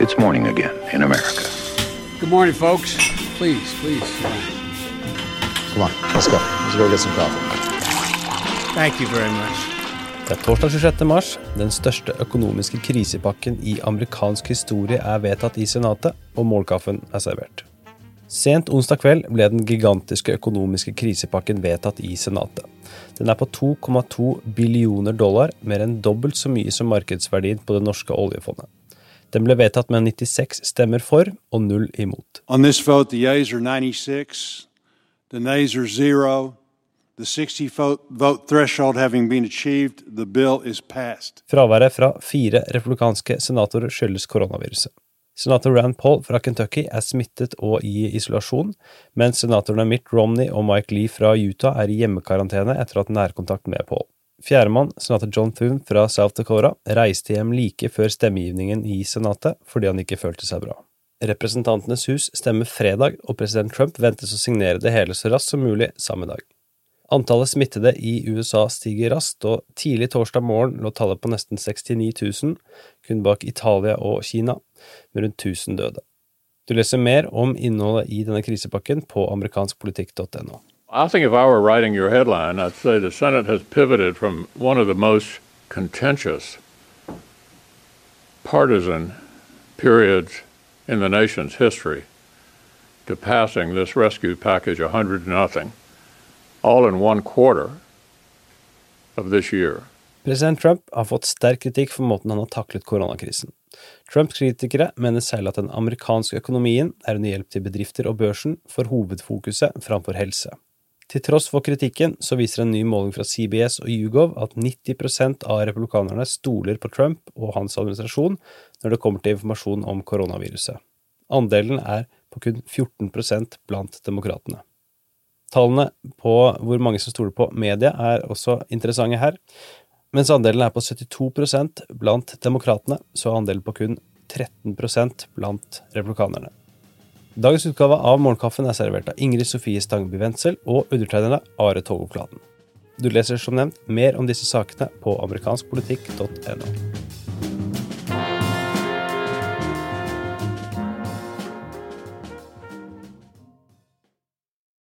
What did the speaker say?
It's morning again in America. Good morning, folks. Please, please. Come on, let's go. Let's go get some coffee. Thank you very much. Det er torsdag 26. mars. Den største økonomiske krisepakken i amerikansk historie er vedtatt i Senatet, og målkaffen er servert. Sent onsdag kveld ble den gigantiske økonomiske krisepakken vedtatt i Senatet. Den er på 2,2 billioner dollar, mer enn dobbelt så mye som markedsverdien på det norske oljefondet. Den ble vedtatt med 96 stemmer for og null imot. On this vote, the yeas are 96, the nays are zero. The 60 vote, vote threshold having been achieved, the bill is passed. Fraværet fra fire republikanske senatorer skyldes koronaviruset. Senator Rand Paul fra Kentucky er smittet og i isolasjon, mens senatorene Mitt Romney og Mike Lee fra Utah er i hjemmekarantene etter hatt nærkontakt med Paul. Fjerdemann, senator John Thune fra South Dakota, reiste hjem like før stemmegivningen i Senatet fordi han ikke følte seg bra. Representantenes hus stemmer fredag, og president Trump ventes å signere det hele så raskt som mulig samme dag. Antallet smittede i USA stiger raskt, og tidlig torsdag morgen lå tallet på nesten 69 000, kun bak Italia og Kina, med rundt 1000 døde. Du leser mer om innholdet i denne krisepakken på amerikanskpolitikk.no. I think if I were writing your headline, I'd say the Senate has pivoted from one of the most contentious, partisan periods in the nation's history to passing this rescue package 100 to nothing, all in one quarter of this year. President Trump har fått sterk kritikk for måten han har taklet koronakrisen. Trumps kritikere mener selv at den amerikanske økonomien er under hjelp til bedrifter og børsen for hovedfokuset framfor helse. Til tross for kritikken så viser en ny måling fra CBS og YouGov at 90% av republikanerne stoler på Trump og hans administrasjon når det kommer til informasjon om koronaviruset. Andelen er på kun 14% blant demokratene. Tallene på hvor mange som stoler på media er også interessante her. Mens andelen er på 72% blant demokratene, så er andelen på kun 13% blant republikanerne. Dagens utgave av Morgenkaffen er servert av Ingrid Sofie Stangby Wendsel og undertegnede Are Togoplaten. Du leser som nevnt mer om disse sakene på amerikanskpolitikk.no.